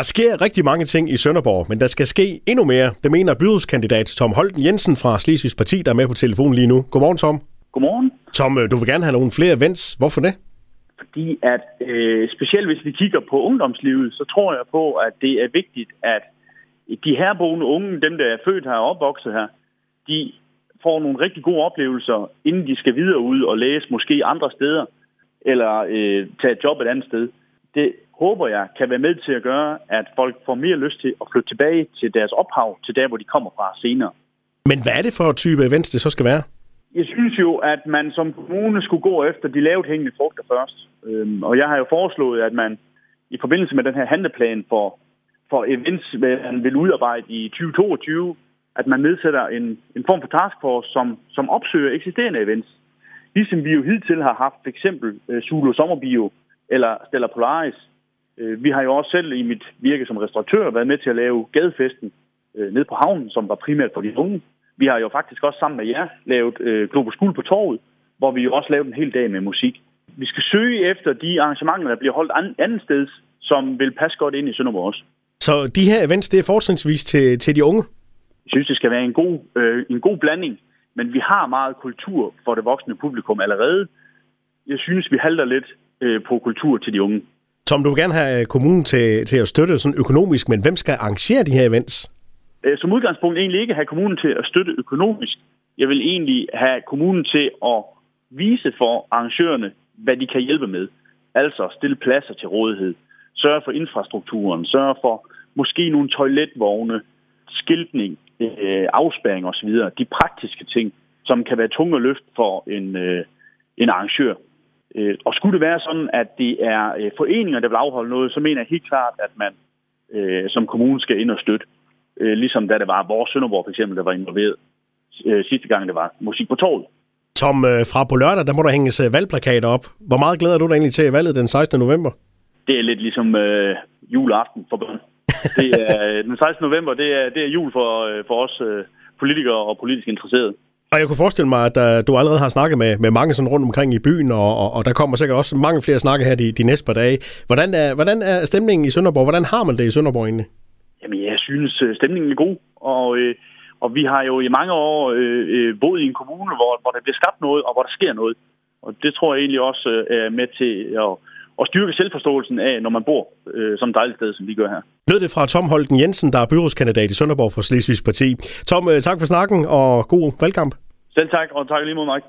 Der sker rigtig mange ting i Sønderborg, men der skal ske endnu mere. Det mener byrådskandidat Tom Holten Jensen fra Slesvigs Parti, der er med på telefonen lige nu. Godmorgen, Tom. Godmorgen. Tom, øh, du vil gerne have nogle flere events. Hvorfor det? Fordi at øh, specielt hvis vi kigger på ungdomslivet, så tror jeg på, at det er vigtigt, at de herboende unge, dem der er født her og opvokset her, de får nogle rigtig gode oplevelser, inden de skal videre ud og læse måske andre steder, eller øh, tage et job et andet sted. Det håber jeg kan være med til at gøre, at folk får mere lyst til at flytte tilbage til deres ophav, til der, hvor de kommer fra senere. Men hvad er det for type events, det så skal være? Jeg synes jo, at man som kommune skulle gå efter de lavt hængende frugter først. Øhm, og jeg har jo foreslået, at man i forbindelse med den her handleplan for, for events, man vil udarbejde i 2022, at man nedsætter en, en form for taskforce, som, som opsøger eksisterende events. Ligesom vi jo hidtil har haft for eksempel øh, Zulu Sommerbio eller Stella Polaris. Øh, vi har jo også selv i mit virke som restauratør været med til at lave gadefesten øh, ned på havnen, som var primært for de unge. Vi har jo faktisk også sammen med jer lavet øh, Globus Guld på torvet, hvor vi jo også lavede en hel dag med musik. Vi skal søge efter de arrangementer, der bliver holdt an, anden sted, som vil passe godt ind i Sønderborg også. Så de her events, det er fortrinsvis til, til de unge? Jeg synes, det skal være en god, øh, en god blanding, men vi har meget kultur for det voksne publikum allerede. Jeg synes, vi halter lidt øh, på kultur til de unge. Tom, du vil gerne have øh, kommunen til, til at støtte sådan økonomisk, men hvem skal arrangere de her events? Øh, som udgangspunkt egentlig ikke have kommunen til at støtte økonomisk. Jeg vil egentlig have kommunen til at vise for arrangørerne, hvad de kan hjælpe med. Altså stille pladser til rådighed, sørge for infrastrukturen, sørge for måske nogle toiletvogne, skiltning, øh, afspæring osv. De praktiske ting, som kan være tunge at løfte for en, øh, en arrangør. Øh, og skulle det være sådan, at det er øh, foreninger, der vil afholde noget, så mener jeg helt klart, at man øh, som kommune skal ind og støtte. Øh, ligesom da det var vores Sønderborg for eksempel, der var involveret øh, sidste gang, det var musik på torvet. Tom, øh, fra på lørdag, der må der hænges øh, valgplakater op. Hvor meget glæder du dig egentlig til valget den 16. november? Det er lidt ligesom øh, juleaften for børn. Det er, øh, den 16. november, det er, det er jul for, øh, for os øh, politikere og politisk interesserede. Og jeg kunne forestille mig, at uh, du allerede har snakket med, med mange sådan rundt omkring i byen, og, og, og der kommer sikkert også mange flere snakke her de, de næste par dage. Hvordan er, hvordan er stemningen i Sønderborg? Hvordan har man det i Sønderborg egentlig? Jamen, jeg synes, øh, stemningen er god, og, øh, og vi har jo i mange år øh, øh, boet i en kommune, hvor, hvor der bliver skabt noget, og hvor der sker noget. Og det tror jeg egentlig også er med til at, at styrke selvforståelsen af, når man bor øh, som dejligt sted, som vi gør her. Lød det fra Tom Holten Jensen, der er byrådskandidat i Sønderborg for Slesvigs Parti. Tom, tak for snakken, og god valgkamp. Selv tak, og tak lige mod mig.